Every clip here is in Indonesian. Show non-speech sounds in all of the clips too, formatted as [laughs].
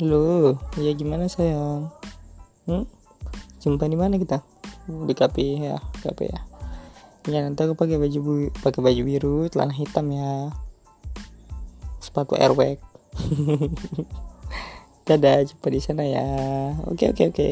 Halo, ya gimana sayang? Hmm? Jumpa di mana kita? Di kafe ya, kafe ya. Ya nanti aku pakai baju bu- pakai baju biru, celana hitam ya. Sepatu airwag. [laughs] Dadah, jumpa di sana ya. Oke oke oke.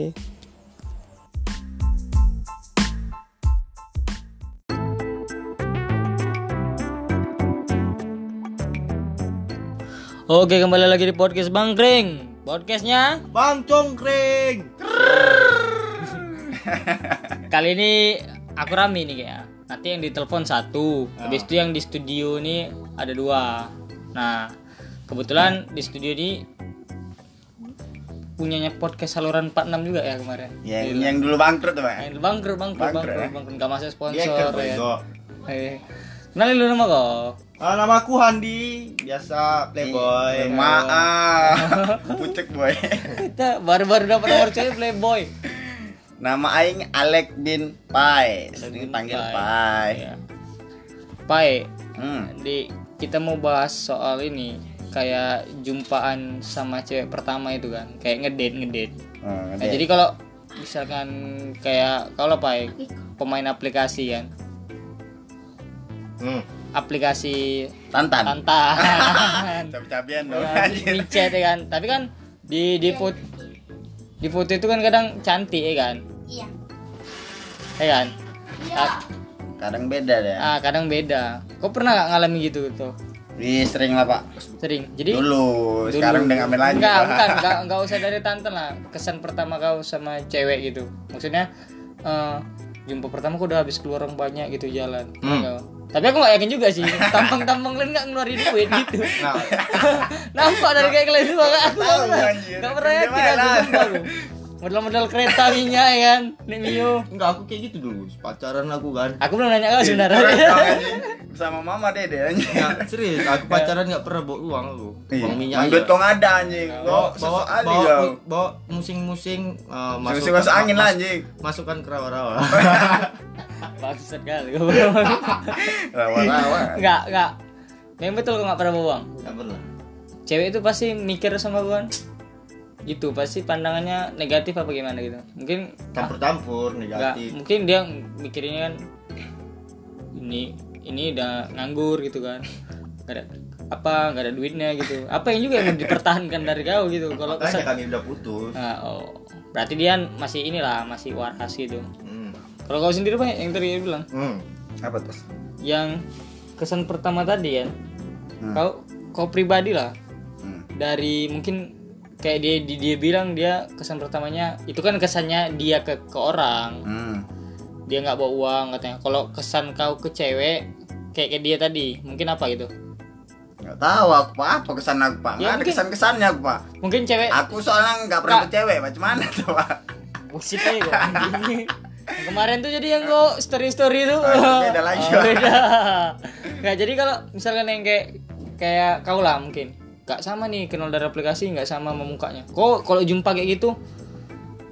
Oke, kembali lagi di podcast Bang Kring. Podcastnya Bang Congkring. [laughs] kali ini aku rame nih kayaknya. Nanti yang ditelepon satu, habis itu yang di studio ini ada dua. Nah, kebetulan di studio ini punyanya podcast saluran 46 juga ya kemarin. Yang yang dulu bangkrut tuh, Pak. Yang bangkrut, bangkrut, Bangkrut, bangkrut, ya? bangkrut, nggak masuk Dia sponsor ya. Eh, Kenalin dulu nama kau. Ah, nama aku Handi, biasa playboy. Maaf, [laughs] pucek boy. Kita baru-baru dapat nomor cewek playboy. Nama aing Alek bin Pai, sering panggil Pai. Ya. Pai, Hmm. di kita mau bahas soal ini kayak jumpaan sama cewek pertama itu kan kayak ngedate ngedate Oh, nah, jadi kalau misalkan kayak kalau Pai pemain aplikasi kan Hmm. Aplikasi Tantan. tantan [laughs] Cabi-cabian dong. Ya, micet ya kan tapi kan di di foto di foto itu kan kadang cantik ya kan Iya. ya kan Iya. Kadang beda deh. ah kadang beda kau pernah gak ngalami gitu tuh Wih, sering lah, Pak. sering jadi Dulu, Dulu. sekarang udah ngambil lanjut. Enggak, Pak. bukan, enggak, enggak [laughs] usah dari tante lah. Kesan pertama kau sama cewek gitu. Maksudnya eh, jumpa pertama kau udah habis keluar orang banyak gitu jalan. Hmm. Enggak. Tapi aku gak yakin juga sih. Tampang-tampang lain gak ngeluarin duit gitu. Nah, [laughs] Nampak dari kayak kalian semua kan? Aku gak pernah, gak yakin aku sumpah aku. Modal-modal kereta minyak ya kan, Nek Mio. enggak aku kayak gitu dulu. Pacaran aku kan. Aku belum nanya kau sebenarnya. anjing. Bersama mama dede anjing. Nggak, serius, aku pacaran nggak pernah bawa uang aku. Iya. Uang minyak. Manggut aja. kau nggak ada anjing. bawa bawa ali bawa, kau. bawa musing-musing uh, Masuk masuk angin lah anjing. masukkan ke rawa-rawa. Bangsat kali kau. Rawa-rawa. Enggak, enggak. Memang betul kau gak pernah bawa uang. Enggak pernah. cewek itu pasti mikir sama gue gitu pasti pandangannya negatif apa gimana gitu mungkin Campur-campur negatif. mungkin dia mikirnya kan ini ini udah nganggur gitu kan nggak ada apa nggak ada duitnya gitu apa yang juga yang dipertahankan dari kau gitu kalau Makanya kesan ini udah putus. nah, oh berarti dia masih inilah masih waras gitu Hmm. kalau kau sendiri pak yang tadi bilang Hmm. Apa tuh? yang kesan pertama tadi kan Hmm. kau kau pribadi lah Hmm. dari mungkin kayak dia dia, dia bilang dia kesan pertamanya itu kan kesannya dia ke ke orang Hmm. dia nggak bawa uang katanya kalau kesan kau ke cewek kayak kayak dia tadi mungkin apa gitu Nggak tahu aku Pak. Apa kesan aku Pak? Ya, Nggak ada mungkin- kesan-kesannya aku Pak. mungkin cewek Aku soalnya nggak pernah Nggak. bercewek. Macam mana tuh Pak? bullshit aja kok kemarin tuh jadi yang kau story story itu Ah, beda lagi, Oh, [laughs] beda nggak jadi kalau misalkan yang kayak kayak kau lah mungkin nggak sama nih kenal dari aplikasi nggak sama sama mukanya kok kalau jumpa kayak gitu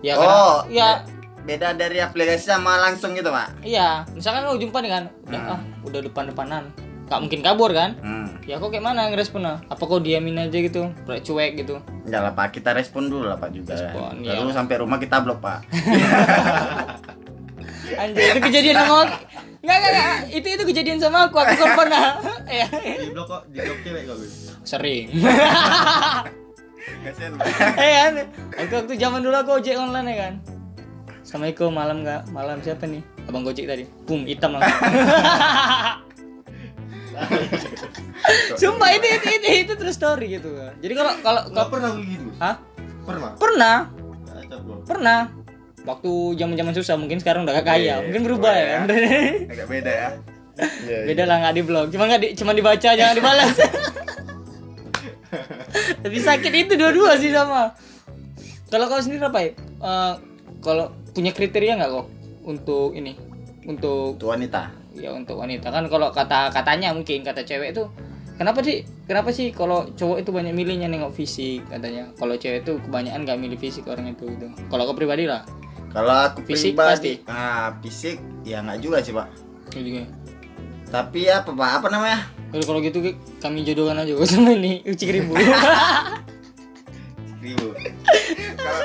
ya oh, kadang- ya be- beda dari aplikasi sama langsung gitu Pak. Iya, misalkan lo jumpa nih kan, udah Hmm. ah, udah depan-depanan, gak mungkin kabur kan? Hmm. Ya kok kayak mana ngeresponnya? Apa kok diamin aja gitu, kayak cuek gitu? Enggak lah Pak, kita respon dulu lah Pak juga. Respon, Lalu iya. sampai rumah kita blok Pak. [laughs] Anjir, itu kejadian sama aku. Nggak, nggak, nggak, itu itu kejadian sama aku, aku kan pernah. [laughs] Iya, Di blok kok, di blok cewek kok. Sering. Kasian Pak. [laughs] Eh kan, waktu waktu zaman dulu aku ojek online ya kan. Assalamualaikum, malam nggak? Malam siapa nih? Abang Gojek tadi. Boom, hitam langsung. [laughs] Sumpah itu itu itu, itu terus story gitu. Jadi kalau kalau Enggak kalau pernah begitu. Hah? Pernah. Pernah, pernah. Waktu zaman-zaman susah mungkin sekarang udah gak kaya, Iya, mungkin berubah ya kan. [laughs] Agak beda ya. Iya, Beda lah nggak di blog, cuma nggak di, cuma dibaca jangan dibalas. [laughs] Tapi sakit itu dua-dua sih sama. Kalau kau sendiri apa ya? Eh, kalau punya kriteria nggak kok untuk ini, untuk Itu wanita. ya untuk wanita kan kalau kata katanya mungkin kata cewek itu kenapa sih kenapa sih kalau cowok itu banyak milihnya nengok fisik katanya kalau cewek itu kebanyakan nggak milih fisik orang itu gitu kalau kau pribadi lah Kalau aku Fisik pribadi, ah fisik ya nggak juga sih Pak. kan. Tapi apa Pak? Apa namanya? Kalau kalau gitu kami jodohkan aja sama ini ucik ribu. Ribu.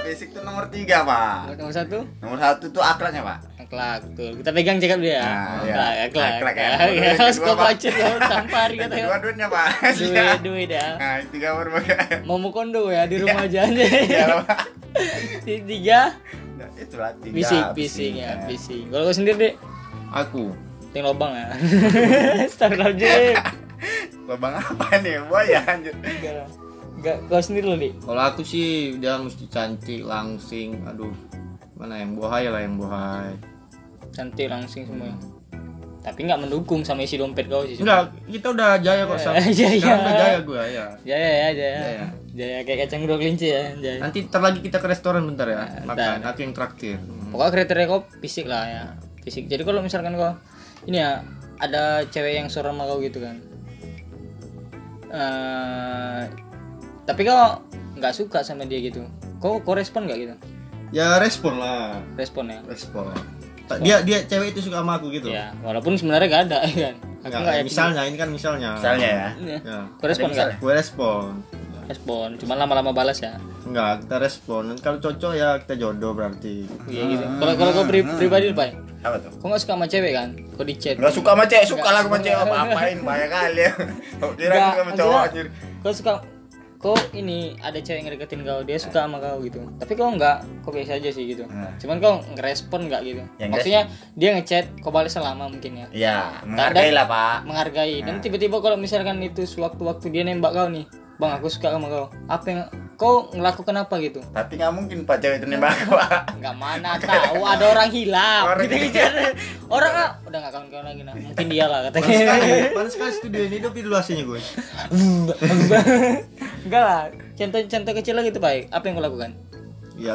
fisik tuh nomor tiga pak. Nomor satu Nomor satu tuh akhlaknya pak. akhlak tuh. Kita pegang cakap dia. Nah, iya. Akhlak, akhlak. Akhlak, ya. [laughs] Ya, ya. Pak. pacet ya, tampar Kedua katanya. duitnya pak. [laughs] Duit, duit ya. Nah gambar pak. Mau kondo ya di rumah aja aja. Iya pak. [laughs] Tiga, Nah, Itulah tiga. bising, bising ya, bising. Kalau kau sendiri deh, Aku. ting lobang ya. Start aja. Lubang apa nih? Buaya anjir. Enggak lah. Enggak, kau sendiri loh, Dik. Kalau aku sih dia mesti cantik, langsing. Aduh. Mana yang buahai lah yang buahai. Cantik langsing semua. Tapi nggak mendukung sama isi dompet kau sih. Enggak, kita udah jaya kok. Sam. Jaya. [laughs] Sekarang udah jaya gue ya. Jaya ya, jaya. Jaya. Jaya kayak kacang dua kelinci ya, jaya. Nanti ntar lagi kita ke restoran bentar ya. Makan. ntar. Aku yang traktir. Hmm. Pokoknya kriteria kau fisik lah ya. Fisik. Jadi kalau misalkan kau ini ya ada cewek yang suara sama kau gitu kan. Eh tapi kau nggak suka sama dia gitu. Kau kau respon nggak gitu? Ya respon lah. Respon ya. Respon. Tak- Dia dia cewek itu suka sama aku gitu. Ya, walaupun sebenarnya gak ada ya [laughs] kan. Aku Ya, yakin. misalnya ini kan misalnya. Misalnya ya. Iya. Ya. Kau respon nggak? Gue respon. Respon. Cuma lama-lama balas ya. Enggak, kita respon. Kalau cocok ya kita jodoh berarti. Iya gitu. Kalau kalau kau pri- pribadi pak, Apa tuh? kau nggak suka sama cewek kan? Kau di chat. Gak suka sama cewek, suka lah sama cewek apa apain banyak kali ya. [laughs] Kira Nggak, aku sama cowok anjir. Kau suka kau ini ada cewek yang ngedeketin kau dia suka sama kau gitu tapi kau enggak kau biasa aja sih gitu Hmm. cuman kau ngerespon enggak gitu Yang maksudnya dia ngechat kau balas selama mungkin ya Iya, menghargai lah pak. menghargai dan tiba-tiba kalau misalkan itu sewaktu-waktu dia nembak kau nih bang aku suka sama kau apa yang kau ngelakukan apa gitu Tapi nggak mungkin pak cewek itu nembak aku pak. nggak mana tahu ada orang hilang Orang gitu gitu orang ah udah nggak kawan-kawan lagi nah mungkin dia lah katanya panas [laughs] sekali studio ini. Dulu AC-nya gue. enggak lah contoh-contoh kecil lah gitu baik apa yang kau lakukan Ya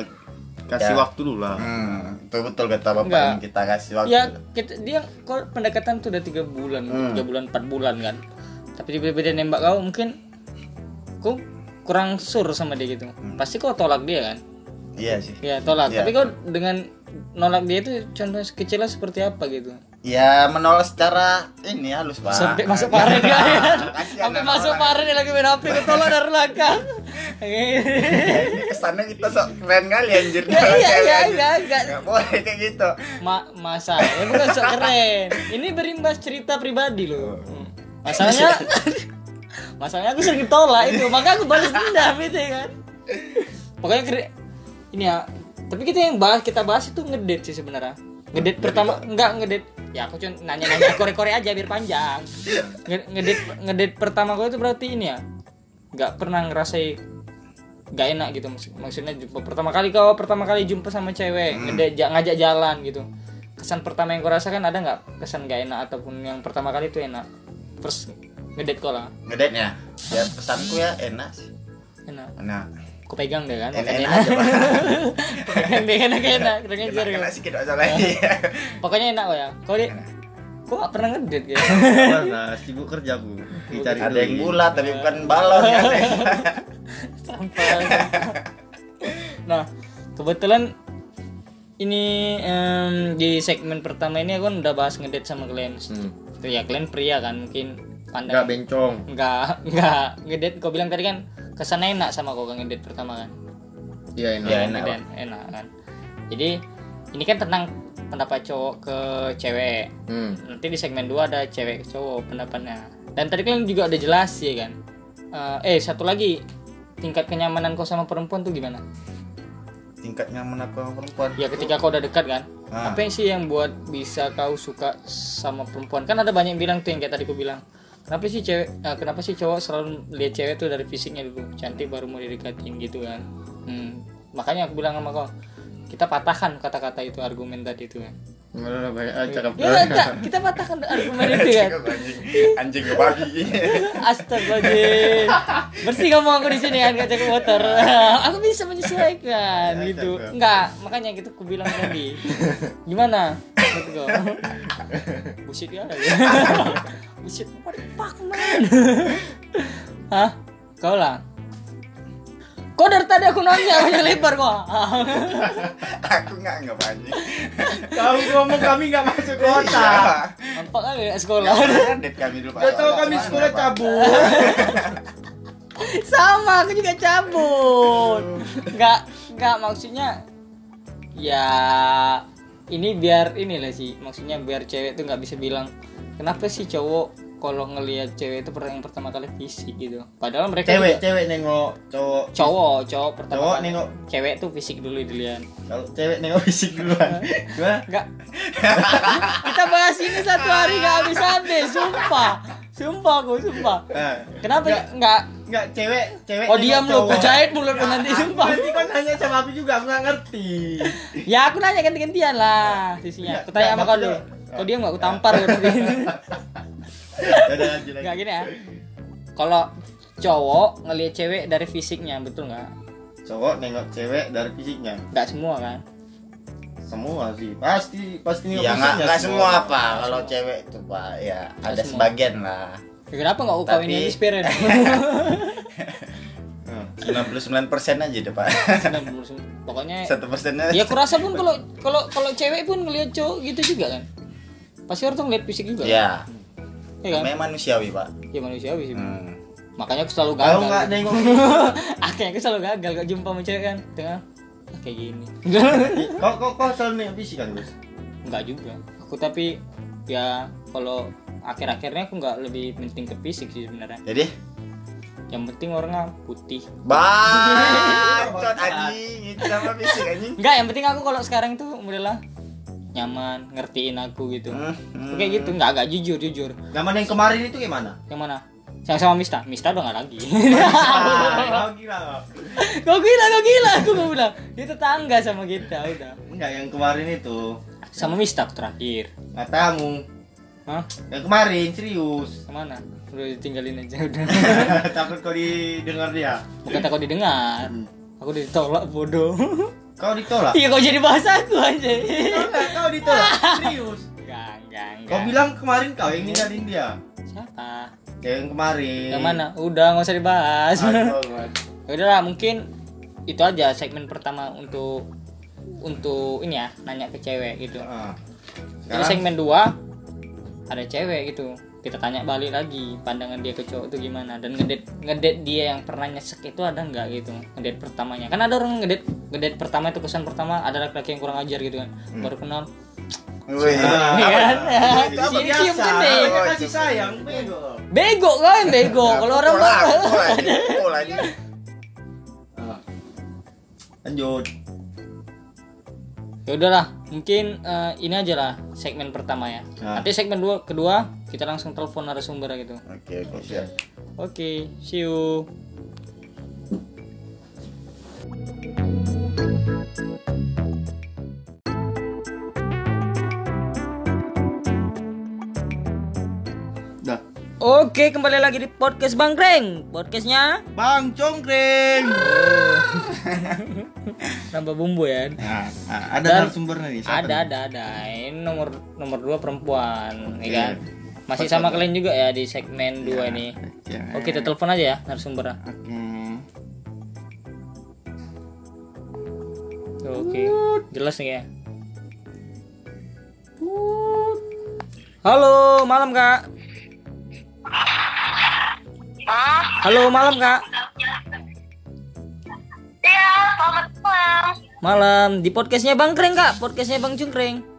kasih Ya. waktu dulu lah. Hmm, itu betul kata bapak Enggak. yang kita kasih waktu. ya kita, dia kok pendekatan tuh udah tiga bulan Hmm. tiga bulan empat bulan kan tapi tiba-tiba dia nembak kau mungkin kurang sur sama dia gitu pasti kau tolak dia kan Iya sih. ya tolak Iya. tapi kau dengan nolak dia itu contoh kecilnya seperti apa gitu Ya menolak secara ini halus pak. sampai masuk paren dia ya sampai masuk dia lagi main HP kau tolak dari belakang Ini [laughs] kesannya kita sok keren kali anjir. ya iya cewek, iya anjir. iya enggak Nggak boleh kayak gitu. Ma masalahnya bukan sok keren. Ini berimbas cerita pribadi loh. Hmm. Masalahnya [laughs] masalahnya aku sering tolak itu, maka aku balas dendam [laughs] itu ya kan. Pokoknya ini ya. Tapi kita yang bahas kita bahas itu ngedate sih sebenarnya. Ngedate pertama enggak ngedate. Ya aku cuma nanya-nanya kore-kore aja biar panjang. Nge- Ngedate ngedate pertama gue itu berarti ini ya. Nggak pernah ngerasain nggak enak gitu maksud- maksudnya jumpa pertama kali kau pertama kali jumpa sama cewek ngede- ja- ngajak jalan gitu kesan pertama yang kau rasakan ada nggak kesan nggak enak ataupun yang pertama kali itu enak first ngedate kau lah Ngedate nya. Ya pesanku ya enak sih. enak Enak. kau pegang deh kan Enak, makanya enak aja pak. [laughs] pegang deh enak enak Enak, enak sedikit aja lagi. pokoknya enak kok ya kau di kau nggak pernah ngedate gitu Mana sibuk kerja aku. Dicari Ada yang bulat tapi bukan balon ya. [laughs] sampah nah kebetulan ini em, di segmen pertama ini aku kan udah bahas ngedate sama kalian Hmm. itu ya kalian pria kan mungkin Enggak pandang bencong. enggak enggak ngedate kau bilang tadi kan kesannya enak sama kau kan ngedate pertama kan? Iya enak. Iya, enak, Ngedate, enak. kan? Jadi ini kan tentang pendapat cowok ke cewek. Hmm. nanti di segmen 2 ada cewek ke cowok pendapatnya. Dan tadi kalian juga udah jelas ya kan? Eh, eh satu lagi. Tingkat kenyamanan kau sama perempuan tuh gimana? Tingkat nyaman aku sama perempuan. ya ketika kau udah dekat kan? Ah. apa yang sih yang buat bisa kau suka sama perempuan? Kan ada banyak yang bilang tuh yang kayak tadi aku bilang kenapa sih cewek eh, kenapa sih cowok selalu lihat cewek tuh dari fisiknya dulu? Cantik baru mau didekatin gitu kan. Hmm, makanya aku bilang sama kau kita patahkan kata-kata itu argumen tadi itu kan Malah banyak ah, cakap. ya enggak kita patahkan argumen itu kan anjing anjing kebagi. Astagfirullahaladzim Bersih ngomong aku di sini kan kaca motor [laughs] Aku bisa menyesuaikan gitu Enggak, makanya gitu aku bilang tadi Gimana? Kau? Bullshit ya [laughs] Bullshit what the fuck man Hah? Kau lah Kok dari tadi aku nanya banyak lebar kok [laughs] aku nggak nggak anjing. Kau ngomong kami nggak masuk kota. Iya. Nampak aja ya sekolah Date kami dulu. Gak tahu kami sekolah cabut. [laughs] Sama, aku juga cabut. Enggak Enggak maksudnya ya ini biar inilah sih maksudnya biar cewek tuh nggak bisa bilang kenapa sih cowok kalau ngelihat cewek itu yang pertama kali fisik gitu. Padahal mereka Cewek, juga- cewek nengok cowok. cowok cowok pertama Cowok kali- nengok. Cewek tuh fisik dulu dilihat kalau cewek nengok fisik duluan. Gimana? [laughs] enggak kita bahas ini satu hari nggak habis habis sumpah. Sumpah aku sumpah. Nah, kenapa Enggak. nggak? Enggak, cewek, cewek. oh diam lu kejahit mulut lu nanti sumpah. Nanti kan nanya sama aku juga, aku nggak ngerti. ya aku nanya ganti-gantian lah sisinya. Aku tanya sama kau dulu. kau diam nggak? Aku tampar kau [laughs] nggak gini ya kalau cowok ngelihat cewek dari fisiknya betul nggak Cowok nengok cewek dari fisiknya. nggak semua kan Semua sih, pasti pasti nengok Ya nggak fisiknya nggak semua apa kalau cewek itu pak ya ada semua. sebagian lah. Ya, kenapa nggak kau Tapi- aja spirit [laughs] Hmm. 99 persen aja deh pak. pokoknya Satu persennya. ya aku rasa pun kalau kalau kalau cewek pun ngelihat cowok gitu juga kan pasti orang tuh ngeliat fisik juga Ya, ya kan namanya manusiawi pak. ya manusiawi sih Hmm. makanya aku selalu Kalau gagal nggak nengok [laughs] akhirnya aku selalu gagal gak jumpa sama cewek kan tengah ah, kayak gini kau kau kau selalu nengok fisik kan, Gus? Enggak juga. Aku tapi ya kalau akhir-akhirnya aku nggak lebih penting ke fisik sih sebenarnya. Jadi, Yang penting orangnya putih. bacot [laughs] anjing itu sama fisik anjing. Enggak, yang penting aku kalau sekarang tuh udahlah nyaman, ngertiin aku gitu. Hmm, Aku Kayak gitu, nggak agak jujur jujur. Zaman yang kemarin itu gimana? Yang mana? Yang sama Mista, Mista udah nggak lagi. [laughs] Ah, gila. [laughs] kau gila, kau gila, aku nggak bilang. Dia tetangga sama kita, udah. Enggak, yang kemarin itu Sama Mista aku terakhir. katamu. Hah? Yang kemarin serius. Ke mana? Udah ditinggalin aja udah. [laughs] Takut kau didengar dia. Bukan takut didengar. Aku udah ditolak bodoh. Kau ditolak. Iya kau jadi bahasa aku aja. Kau enggak, kau ditolak. Serius. Enggak, enggak, enggak. Kau bilang kemarin kau yang ninggalin dia. siapa? Yang kemarin. Yang mana? Udah nggak usah dibahas. Aduh, [laughs] Ya Udahlah, mungkin itu aja segmen pertama untuk untuk ini ya nanya ke cewek gitu. Jadi Sekarang segmen 2 ada cewek gitu. Kita tanya balik lagi pandangan dia ke cowok itu gimana? Dan ngedet ngedet dia yang pernah nyesek itu ada nggak gitu? Ngedet pertamanya. Kan ada orang ngedet ngedet pertama itu kesan pertama ada laki-laki yang kurang ajar gitu kan. Baru kenal Wih. Iya kan? Cium- kasih sayang, bego. bego kan? Bego. Kalau orang [laughs] aja. Ah. Lanjut. ya udahlah mungkin eh, ini aja lah segmen pertama ya. Nah. nanti segmen dua kedua kita langsung telepon narasumber gitu Oke, oke, siap. oke see you Dah. Oke, kembali lagi di podcast Bang Greng. Podcastnya Bang Congkring. tambah [laughs] bumbu ya. Nah, ah, ada Dan- narasumbernya nih. Ada, nih? ada, ada. Ini nomor nomor dua perempuan, Oke. ya kan? Masih sama kalian juga ya di segmen dua ini. Oke. Oke, kita telepon aja ya narasumbernya. Oke. Oke, jelas nih ya. Halo, malam kak. Halo, malam kak. Iya, selamat malam. Malam di podcastnya Bang Kreng kak, podcastnya Bang Cungkreng.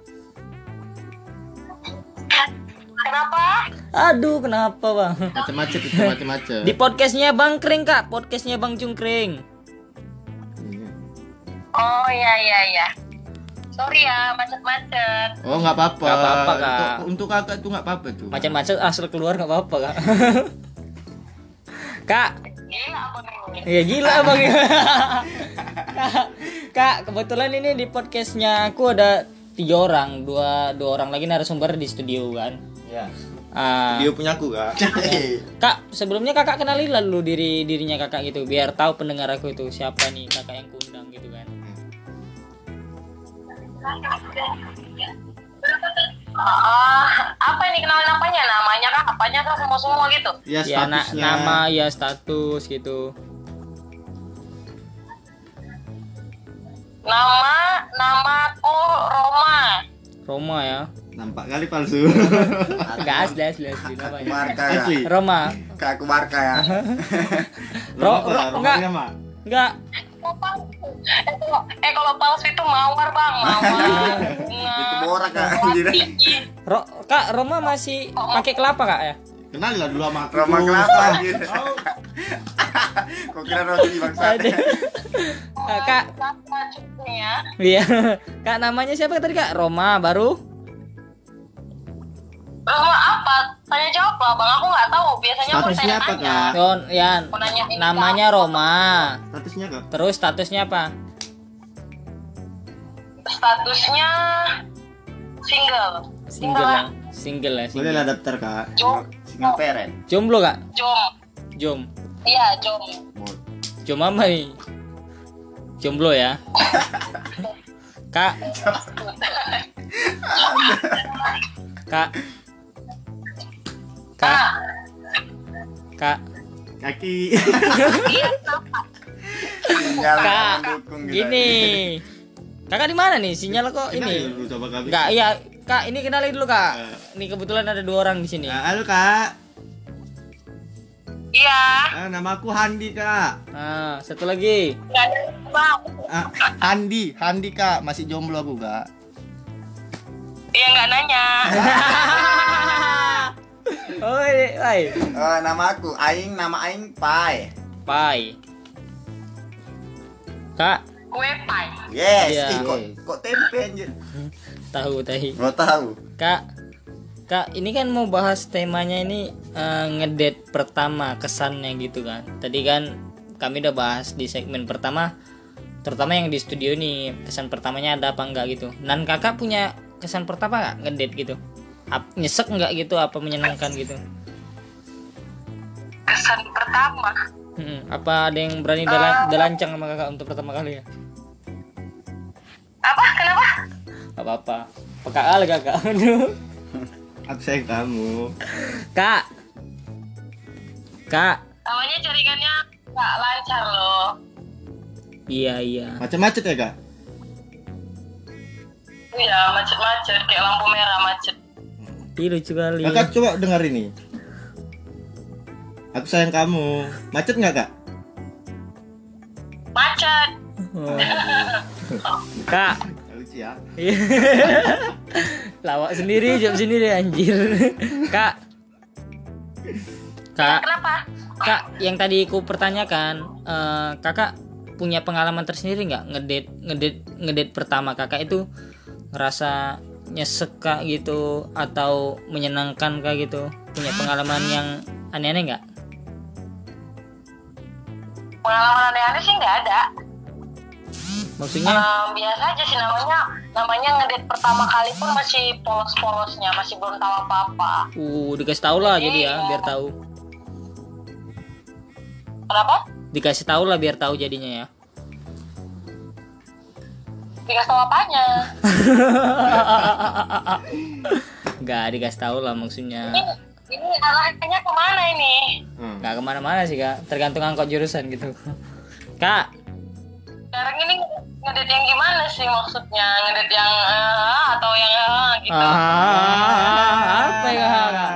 Kenapa? Aduh, kenapa bang? Macam-macam itu macam-macam. Di podcastnya Bang Kreng kak, podcastnya Bang Cungkreng. Oh iya iya iya. Sorry ya, macet-macet. Oh nggak apa-apa. Nggak apa-apa, Kak. Untuk, untuk kakak itu nggak apa-apa tuh. Macam-macam asal keluar nggak apa-apa kak. [laughs] kak, Gila abang ini. ya gila bang. [laughs] kak, kebetulan ini di podcastnya aku ada tiga orang, dua dua orang lagi narasumber di studio kan. Ya. Ah, Dia punya aku kak. [laughs] kak, sebelumnya kakak kenali lah dulu diri dirinya kakak gitu, biar tahu pendengar aku itu siapa nih kakak yang kundang gitu kan. Ah, apa ini kenalin apanya? Namanya kah? Apanya kah? Semua semua gitu. Ya ya na- statusnya. nama ya status gitu Nama namaku Roma. Roma ya Nampak kali palsu. [laughs] enggak asli asli asli namanya ya. Asli. Roma Kak aku marka ya. [laughs] Ro, ro, enggak enggak. Eh kalau, eh kalau palsu itu mawar bang, mawar. Itu borak kak. Ro kak Roma masih pakai kelapa kak ya Kenal lah dulu sama aku. Roma kelapa anjir. [laughs] Kok kira roti bangsa? Kak ya. iya kak namanya siapa tadi kak Roma baru Rumah apa? Tanya jawab lah bang, aku nggak tahu. Biasanya aku Statusnya apa tanya-tanya. kak? Yon nanyain namanya Roma Statusnya kak? terus statusnya apa Statusnya single. single ya single ya Boleh single. lah daftar kak. Jom. Single parent. jomblo kak Jom. jom Iya, jom. jom apa nih jomblo ya [laughs] kak kak kak kak Kaki. Sinyal kak mendukung gini kakak di mana nih sinyal kok ini. Enggak, iya kak ini kenalin dulu kak ini kebetulan ada dua orang di sini Ah, halo kak. Iya. Ah, nama aku Handi kak. nah satu lagi bang. Ah, Handi, Handi kak. Masih jomblo aku kak. Iya nggak nanya. [laughs] Oi, oi. Eh, nama aku Aing, nama Aing Pai. Pai. Kak, Kue pai. Yes, Iya. Ih, kok, kok tempe anjir. tahu tahi. Nggak tahu. Kak, Kak, ini kan mau bahas temanya ini eh, ngedate pertama kesannya gitu kan. Tadi kan kami udah bahas di segmen pertama, terutama yang di studio nih kesan pertamanya ada apa enggak gitu. Nan kakak punya kesan pertama nggak ngedate gitu? Ap- nyesek nggak gitu? Apa menyenangkan gitu? Kesan pertama. Hmm, apa ada yang berani dalan dalancang sama kakak untuk pertama kali ya? Apa? Kenapa? Gak apa-apa. Peka kali kakak. Aduh. [laughs] Aku sayang kamu. Kak. Kak. Namanya jaringannya nggak lancar loh. Iya iya. Macet-macet ya kak? Iya, macet-macet kayak lampu merah macet. Ih lucu kali. Kakak coba dengar ini. Aku sayang kamu. Macet nggak kak? Macet. Oh. Kak. Lucu ya. Iya. [laughs] Lawak sendiri, jawab sendiri anjir. [laughs] Kak. Kak, Kenapa? Kak, yang tadi ku pertanyakan, eh, Kakak punya pengalaman tersendiri nggak ngedate ngedate ngedate pertama Kakak itu ngerasa nyesek kak gitu atau menyenangkan kak gitu? Punya pengalaman yang aneh-aneh nggak? Pengalaman aneh-aneh sih nggak ada. Maksudnya? Eh, biasa aja sih namanya. Namanya ngedate pertama kali pun masih polos-polosnya, masih belum tahu apa-apa. Uh, dikasih tahu lah jadi ya, biar tahu. Kenapa? Dikasih tahu lah biar tahu jadinya ya. Dikasih tahu apanya? [laughs] Nggak dikasih tahu lah maksudnya. Ini, ini arahnya ke mana ini? Hmm. Nggak ke mana-mana sih kak, tergantung angkot jurusan gitu. [laughs] Kak, Sekarang ini ngedate yang gimana sih maksudnya? Ngedate yang eh, atau yang eh, gitu? ah, apa ya kak?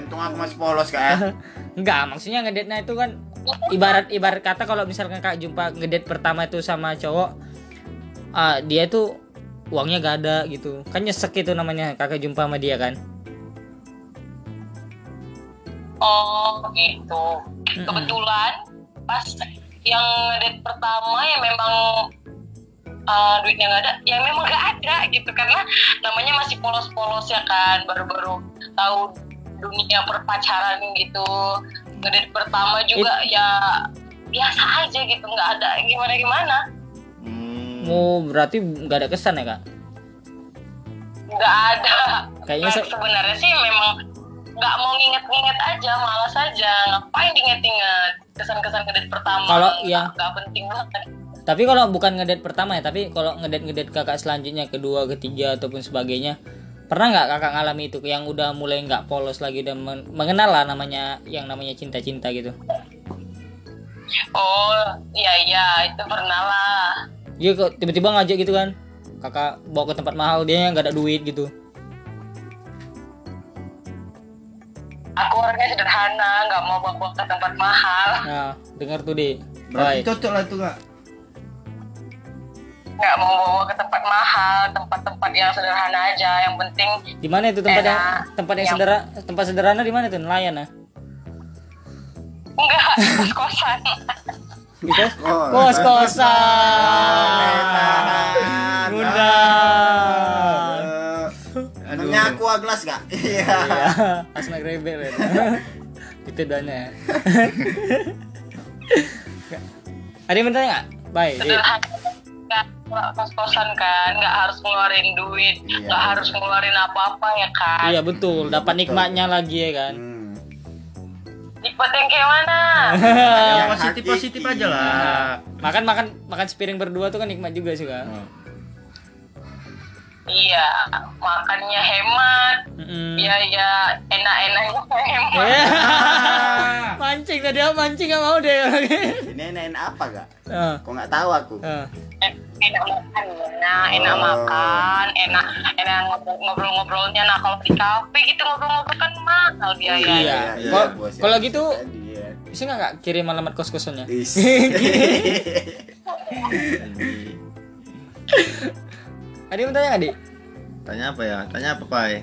Untung aku masih polos kak ya. [laughs] Enggak, maksudnya ngedate-nya itu kan ibarat ibarat kata kalau misalkan kak jumpa ngedate pertama itu sama cowok, ah, dia itu uangnya gak ada gitu. Kan nyesek itu namanya kakak jumpa sama dia kan. Oh gitu. Kebetulan pas yang ngedate pertama ya memang uh, duitnya nggak ada, ya memang nggak ada gitu karena namanya masih polos-polos ya kan, baru-baru tahu dunia perpacaran gitu. Ngedate pertama juga ya biasa aja gitu, nggak ada gimana-gimana. Hmm. Oh, berarti nggak ada kesan ya kak? Nggak ada. Kayaknya Nah, se- sebenarnya sih memang nggak mau nginget-nginget aja, malas aja. Ngapain diinget-inget kesan-kesan ngedate pertama? Kalau iya. nggak penting banget. Tapi kalau bukan ngedate pertama ya, tapi kalau ngedate kakak selanjutnya kedua, ketiga ataupun sebagainya, pernah nggak kakak ngalami itu yang udah mulai nggak polos lagi udah men- mengenal lah namanya yang namanya cinta-cinta gitu? Oh, iya iya, itu pernah lah. Dia kok tiba-tiba ngajak gitu kan, kakak bawa ke tempat mahal dia nggak ada duit gitu. Aku orangnya sederhana, nggak mau bawa ke tempat mahal. Nah, dengar tuh deh. Berarti Bye. cocok lah itu kak. nggak mau bawa ke tempat mahal tempat-tempat yang sederhana aja yang penting Di mana itu tempat yang tempat yang Yang- sederhana tempat sederhana di mana tuh? Nelayan ah. enggak kos [laughs] kosan Gitu? [laughs] Oh. Kos kosan. Bunda. Namanya aqua gelas gak? [laughs] Iya. Iya, asnak rebel [laughs] ya. Itu dana. Ada yang bertanya nggak? Baik. sederhana nggak nggak kos kosan kan nggak harus ngeluarin duit Iya. nggak harus ngeluarin apa-apa ya kan Iya betul, dapat nikmatnya lagi ya kan. Hmm. Tipe yang kayak mana? [laughs] Yang positif positif aja lah. Makan makan makan sepiring berdua tuh kan nikmat juga sih kan. Iya makannya hemat Mm-mm. iya iya enak-enaknya [laughs] hemat Eh, [laughs] mancing tadi aku mancing gak mau deh. Ini enak apa gak? Ah, Kok nggak tahu aku? ah. enak makannya enak Oh. makan enak enak ngobrol- ngobrol-ngobrolnya nah kalau di kafe gitu ngobrol-ngobrol kan mahal biayanya Iya. iya, Kalau- bos, ya. kalau gitu Tadi, ya. bisa nggak Kak, kirim alamat kos [laughs] kosannya? Is. Ada yang bertanya nggak di? tanya apa ya tanya apa pai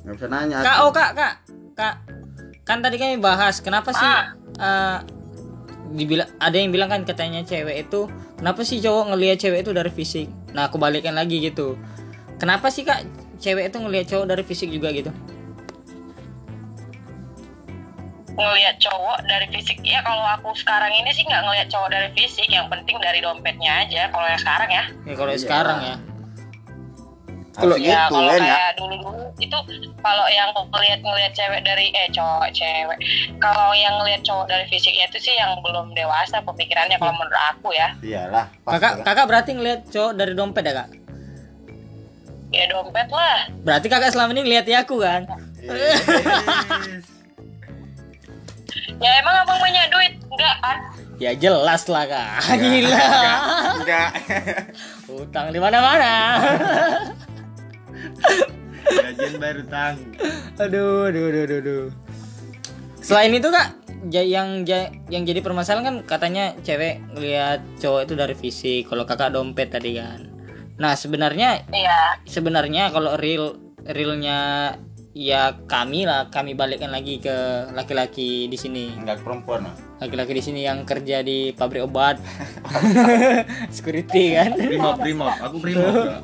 Nggak bisa nanya. Kak, aku. oh kak, kak, kak. Kan tadi kami bahas kenapa sih Ah. eh, dibilang ada yang bilang kan katanya cewek itu kenapa sih cowok ngelihat cewek itu dari fisik? Nah aku balikkan lagi gitu. Kenapa sih kak cewek itu ngelihat cowok dari fisik juga gitu? Ngelihat cowok dari fisik ya kalau aku sekarang ini sih nggak ngelihat cowok dari fisik yang penting dari dompetnya aja kalau yang sekarang ya Ya kalau Iya. sekarang ya. Harus ya gitu kalau ya. kayak dulu dulu itu kalau yang ngelihat ngelihat cewek dari eh cowok cewek kalau yang ngelihat cowok dari fisiknya itu sih yang belum dewasa pemikirannya kalau menurut aku ya Iyalah. Kakak lah. kakak berarti ngelihat cowok dari dompet ya kak? ya dompet lah Berarti kakak selama ini ngelihat ya aku kan? [laughs] ya emang abang banyak duit enggak kan Ya jelas lah kak. [laughs] Gila. Enggak. Utang di mana-mana. [laughs] gajian baru tang aduh, aduh, aduh, aduh, aduh. Selain itu kak, yang yang jadi permasalahan kan katanya cewek ngelihat cowok itu dari fisik. Kalau kakak dompet tadi kan. Nah sebenarnya iya sebenarnya kalau real realnya ya kami lah kami balikkan lagi ke laki-laki di sini. Enggak perempuan. lah. laki-laki di sini yang kerja di pabrik obat. [laughs] Security kan? Primop primop. Aku primop ya.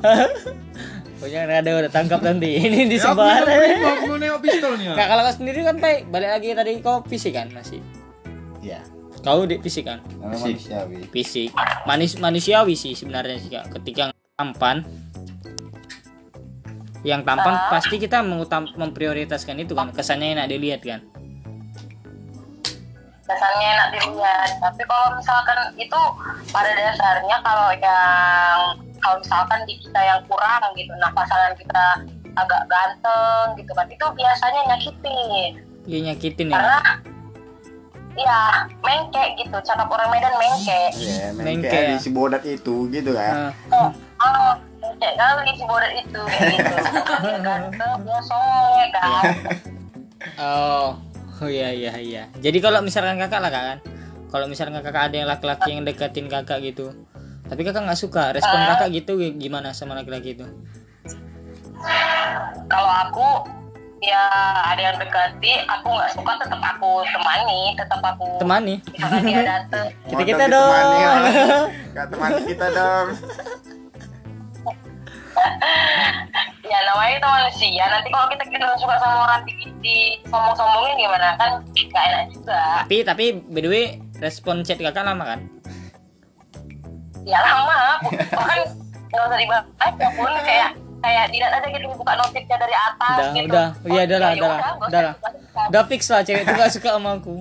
[laughs] pokoknya ada udah tangkap nanti. [laughs] Ini Ya, aku disebar primop mau nengok pistolnya Nggak, kalau kau sendiri kan Pai, balik lagi tadi kau fisik kan masih? Iya. kau di fisik kan? Namanya manusiawi. fisik. Manis manusiawi sih sebenarnya sih kak. Ketika tampan yang tampan pasti kita mengutam memprioritaskan itu kan. Kesannya enak dilihat kan. Dasarnya enak dilihat. Tapi kalau misalkan itu pada dasarnya kalau yang kalau misalkan di kita yang kurang gitu nah pasangan kita agak ganteng gitu kan itu biasanya nyakitin. Dia nyakitin ya. Karena ya mengke gitu cakap orang Medan mengke Iya, main Mengke kayak ya. di si bodat itu gitu kan. Nah, oh mengke kali si bodat itu kayak gitu dia ganteng dia kan oh oh iya iya iya. Jadi kalau misalkan kakak lah kak kan? Kalau misalkan kakak ada yang laki-laki yang deketin kakak gitu tapi kakak nggak suka respon kakak gitu gimana sama laki-laki itu? Kalau aku ya ada yang dekati aku nggak suka tetap aku temani tetap aku temani? kita kita dong ditemani, ya. Kak temani kita dong. [laughs] ya namanya itu manusia. Nanti kalau kita kita suka sama orang di, di sombong-sombongin gimana kan gak enak juga. Tapi tapi by the way respon chat kakak lama kan? Ya lama. Bahkan nggak usah dibaca pun kayak kayak tidak ada gitu buka notifnya dari atas udah gitu. udah. Iya udah lah ya udah lah nggak usah udah lah udah fix lah cewek itu gak suka sama aku.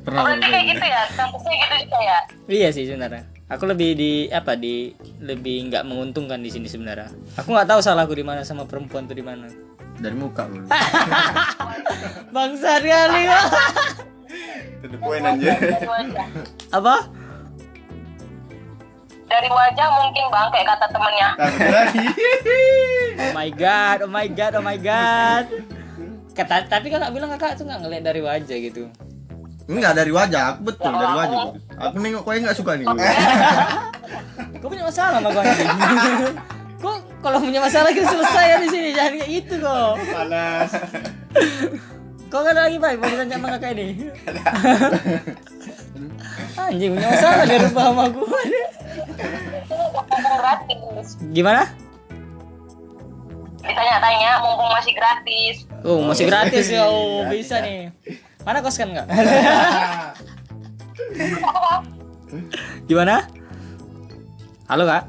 Pernah Oh, berarti kayak gitu ya kampusnya gitu juga ya. Iya sih sebenarnya aku lebih di apa di lebih nggak menguntungkan di sini sebenarnya. Aku nggak tahu salahku di mana sama perempuan tuh di mana. Dari muka lu [laughs] bangsa kali [laughs] point anjir. dari wajah apa? Dari wajah mungkin bang kayak kata temennya. [laughs] Oh my god oh my god oh my god. Kata, tapi kakak bilang kakak tuh nggak ngeliat dari wajah gitu Enggak dari wajah, aku betul dari wajah. Aku nengok kau nggak suka nih. [laughs] Kau punya masalah sama kau ini. [laughs] Kok kalau punya masalah kita selesai ya di sini jangan kayak gitu kok. Panas. Kau kan lagi baik mau ditanya sama kakak ini. Anjing punya masalah dia rubah sama aku. Gimana? ditanya-tanya mumpung masih gratis Oh masih gratis ya, oh bisa nih. Mana kos kan nggak? [laughs] Gimana? Halo kak?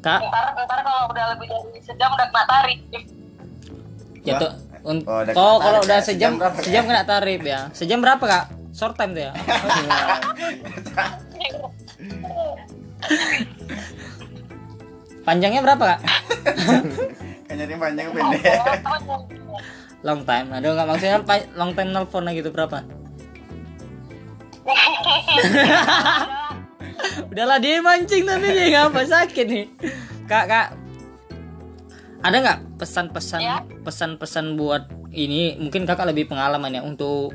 Kak? ntar ntar kalau udah lebih dari sejam udah kena tarik Ya tuh. un- Oh, udah Oh, kalau tarif udah sejam, Sejam berapa ya? sejam kena tarif ya. Sejam berapa kak? Short time tuh ya. [laughs] Panjangnya berapa kak? [laughs] Kayaknya panjang pendek. Long time. Aduh nggak maksudnya long time nelfon gitu berapa? [laughs] Udahlah dia mancing tapi dia ngapa sakit nih. Kak kak, ada nggak pesan-pesan Ya. pesan-pesan buat ini? Mungkin kakak lebih pengalaman ya untuk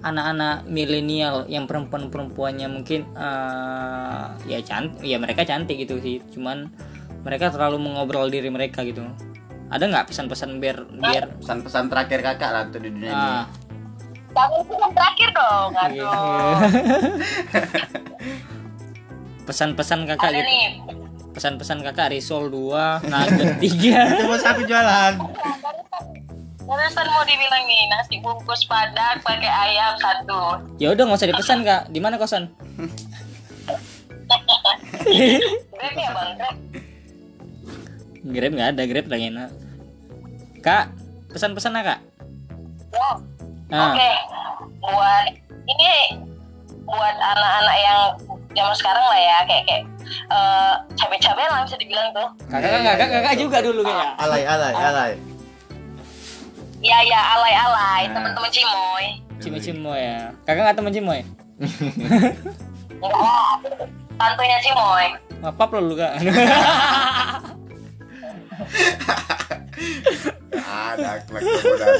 anak-anak milenial yang perempuan-perempuannya mungkin eh, ya cantik, ya mereka cantik gitu sih. Cuman mereka terlalu mengobrol diri mereka gitu. Ada nggak pesan-pesan biar biar Pesan-pesan terakhir kakak lah tuh di dunia ini. ah, itu yang terakhir dong, Iya. aduh. [laughs] pesan-pesan kakak Ada gitu. nih, Pesan-pesan kakak Risol 2, Nugget 3. Coba [laughs] aku jualan. barusan mau dibilang nih nasi bungkus padang pakai ayam satu. ya udah nggak usah dipesan kak. Di mana kosan? Grab ya bang, Grab. Grab nggak ada, Grab lagi enak. Kak, pesan-pesan lah kak. Ya, Nah, Oke, buat ini buat anak-anak yang zaman sekarang lah ya kayak kayak eh, cabe-cabe lah bisa dibilang tuh. kakak kakak kakak juga dulu kayaknya. Alay, alay, alay. Ya ya alay-alay Nah. teman-teman cimoy. Cimoy-cimoy ya. Kakak nggak temen cimoy? Enggak tantenya cimoy. Apa lu kak? [laughs] Ada akhlak kemudian.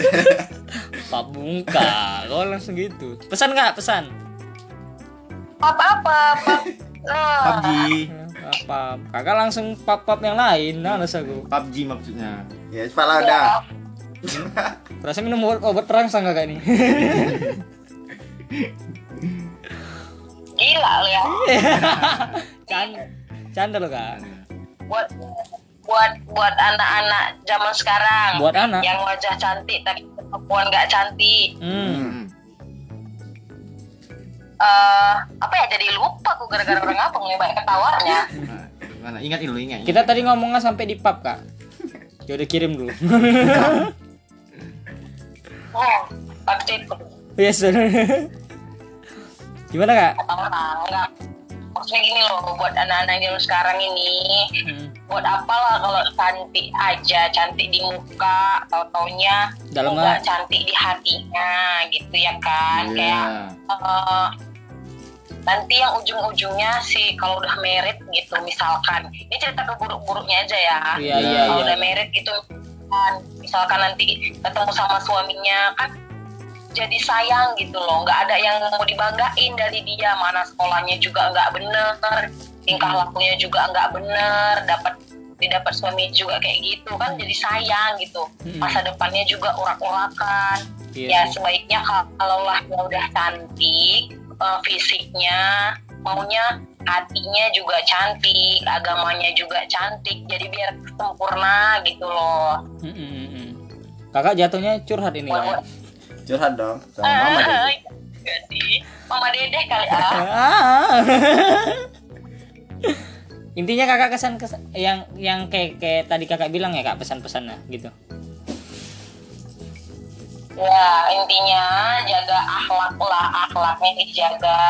[laughs] Pak Bungka, kau langsung gitu. Pesan kak, pesan. Apa-apa, [laughs] apa. Nah, PUBG. Apa? Kakak langsung pap-pap yang lain, nah aku. PUBG maksudnya. Ya, cepat lah udah. [laughs] Rasa minum obat, obat terangsang kakak ini. Gila lu ya. Canda, canda lo kak. Buat buat buat anak-anak zaman sekarang Buat anak. yang wajah cantik tapi perempuan nggak cantik. Hmm. Eh apa ya jadi lupa aku gara-gara orang apa nih banyak ketawanya. [laughs] Gimana? Ingat dulu, ingat. Kita tadi ngomongnya sampai di pub kak. [laughs] Ya udah kirim dulu. [laughs] Hmm, pasti itu Yes. Gimana kak? kata orang. Maksudnya gini loh buat anak-anak zaman sekarang ini Hmm. buat apalah kalau cantik aja cantik di muka atau taunya Dalam nggak cantik di hatinya gitu ya kan kayak Iya. eh, nanti yang ujung-ujungnya sih kalau udah merit gitu misalkan ini cerita keburuk-buruknya aja ya Iya iya kalau iya. udah merit gitu kan misalkan nanti ketemu sama suaminya kan jadi sayang gitu loh. Nggak ada yang mau dibanggain dari dia. Mana sekolahnya juga nggak bener tingkah lakunya juga nggak bener dapat didapat suami juga kayak gitu kan jadi sayang gitu. Hmm. masa depannya juga urak-urakan. Iya ya sebaiknya kalau lah dia udah cantik eh, fisiknya maunya hatinya juga cantik agamanya juga cantik jadi biar sempurna gitu loh. Hmm, hmm, hmm, hmm. Kakak jatuhnya curhat ini kak. Curhat dong sama mama deh. Ah, iya sih. mama dedeh kali ah [laughs] Ah. Intinya kakak kesan kesan yang yang kayak kayak tadi kakak bilang ya kak pesan-pesannya gitu. ya intinya jaga akhlak lah akhlaknya dijaga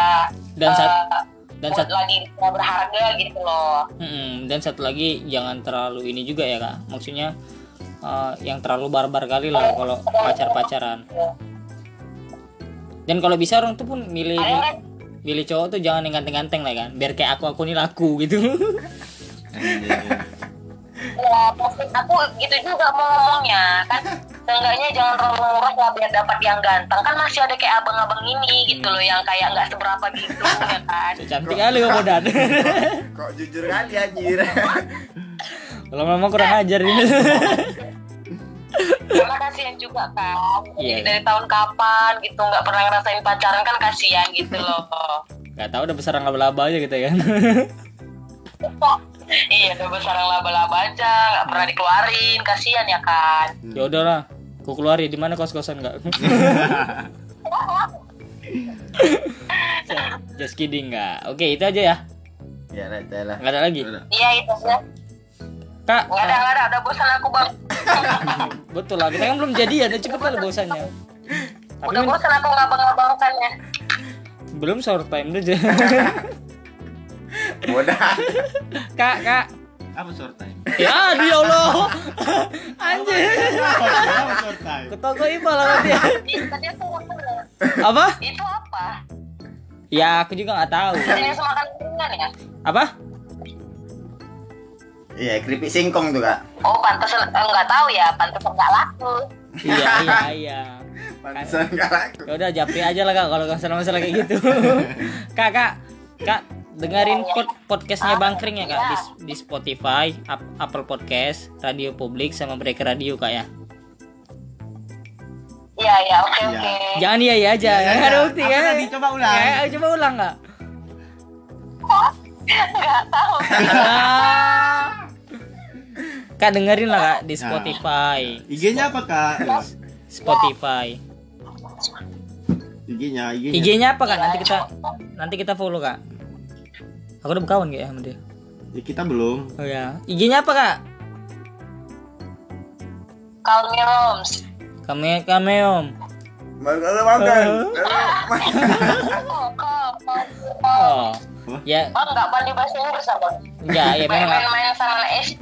Dan sat, Eh, dan sat, buatlah dirinya berharga gitu loh Mm-mm. dan satu lagi jangan terlalu ini juga ya kak. Maksudnya eh, yang terlalu barbar kali lah kalau pacar-pacaran. Dan kalau bisa orang tuh pun milih milih cowok tuh jangan yang ganteng-ganteng lah kan. Biar kayak aku aku ini laku gitu. Ya [laughs] maksud aku gitu juga mau ngomongnya kan seenggaknya jangan terlalu murah lah biar dapat yang ganteng kan masih ada kayak abang-abang ini gitu loh yang kayak nggak seberapa gitu ya kan cantik kali kok Bodan Kok jujur kali anjir. [laughs] lama-lama kurang ajar ini. [laughs] Karena kasihan juga kan. Iya. Jadi dari tahun kapan gitu nggak pernah ngerasain pacaran kan kasihan gitu loh. Nggak tahu udah besar laba-laba aja gitu kan. Iya udah besar laba-laba aja nggak pernah dikeluarin kasihan ya kan. Ya udahlah ku keluar ya di mana kos-kosan nggak? [laughs] Just kidding nggak. Oke itu aja ya. Ya lah, ya nggak ada lagi? Iya itu ya kak. Nggak ada nggak ada udah bosan aku bang. [laughs] Betul lah kita kan belum jadian ya cukup kali bosannya. Tapi udah bosan aku ngabang-ngabangkannya belum sahur time aja. [laughs] Bodoh. kak kak. Apa short time? ya aduh ya allah. [laughs] Anjir Apa short time? ke toko iba lah nggak bener. apa? Itu apa? Ya aku juga nggak tahu. Jenis makan ringan ya? Apa Iya, keripik singkong tuh, Kak. oh pantas eh, nggak tahu ya pantas nggak laku iya [laughs] iya iya Pantesan enggak laku. ya udah japri aja lah kak kalau nggak salah masalah kayak gitu [laughs] kak kak kak dengerin pod- podcastnya Bang Kring ya kak di, di Spotify Ap- Apple Podcast Radio Publik sama Breaker Radio kak ya iya iya oke Iya. oke jangan iya iya aja Iya, nggak ada iya. bukti kan tadi? Coba ulang. Eh, coba ulang nggak [laughs] nggak tahu Ah. Kak dengerin lah kak di Nah. Spotify. IG-nya apa kak? Spotify. IG-nya, IG-nya. IG-nya apa kak? Nanti kita nanti kita follow kak. Aku udah berkawan kayak sama dia. Ya, kita belum. oh ya. IG-nya apa kak? Call me Roms kami kami om Makan, makan. oh kok oh. Ya. Oh nggak pandai bahasa Inggris apa? Ya ya memang. Main-main sama anak SD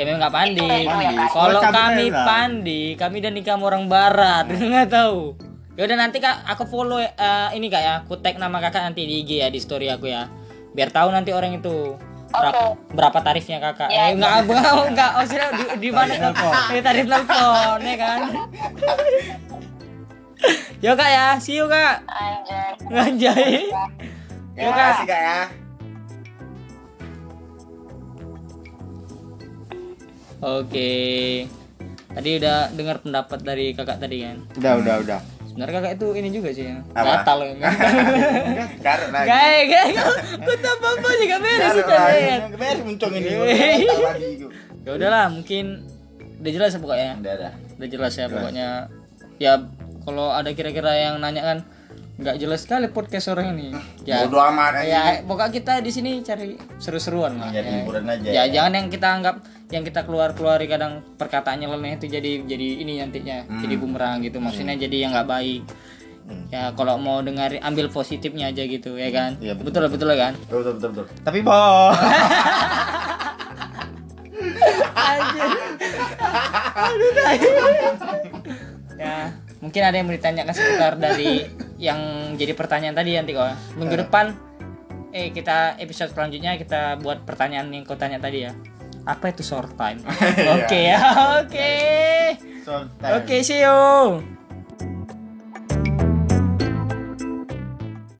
ya memang nggak pandi. Ya, kalau kami pandi kami dan kamu orang barat [laughs] nggak tahu. Ya udah nanti kak aku follow eh, ini kak ya. Aku tag nama kakak nanti di IG ya di story aku ya. Biar tahu nanti orang itu. Berapa, berapa tarifnya kakak? Ya, eh enggak enggak [laughs] enggak oh sudah di, di mana? Kak Eh, tarif telepon ya kan? [laughs] Yo kak ya, see you kak. anjay. Nganjay. Yo Terima kak. kasih, Kak ya. Oke. Tadi udah dengar pendapat dari kakak tadi kan. Udah, udah, udah. Sebenarnya kakak itu ini juga sih ya. Apa? Gatal [laughs] ya. Garuk lagi. Gak, gak, aku tak apa-apa juga beres itu kan. Beres muncung ini. [laughs] Iya. Ya udahlah, mungkin udah jelas ya pokoknya. Udah, udah. Udah jelas ya pokoknya. Ya kalau ada kira-kira yang nanya kan nggak jelas sekali podcast orang ini. Ya, Bodo amat aja. ya pokoknya kita di sini cari seru-seruan lah. Jadi ya. hiburan aja. ya jangan yang kita anggap yang kita keluar keluari kadang perkataannya nyeleneh itu jadi jadi ini nantinya jadi bumerang gitu. Maksudnya jadi yang nggak baik. Ya kalau mau dengar ambil positifnya aja gitu ya kan? Iya, betul. Betul kan? Betul, betul, betul, betul. Tapi boh. [laughs] ya mungkin ada yang mau ditanyakan seputar dari yang jadi pertanyaan tadi nanti kok minggu depan eh kita episode selanjutnya kita buat pertanyaan yang kau tanya tadi ya apa itu short time? [laughs] Oke ya [laughs] oke oke see you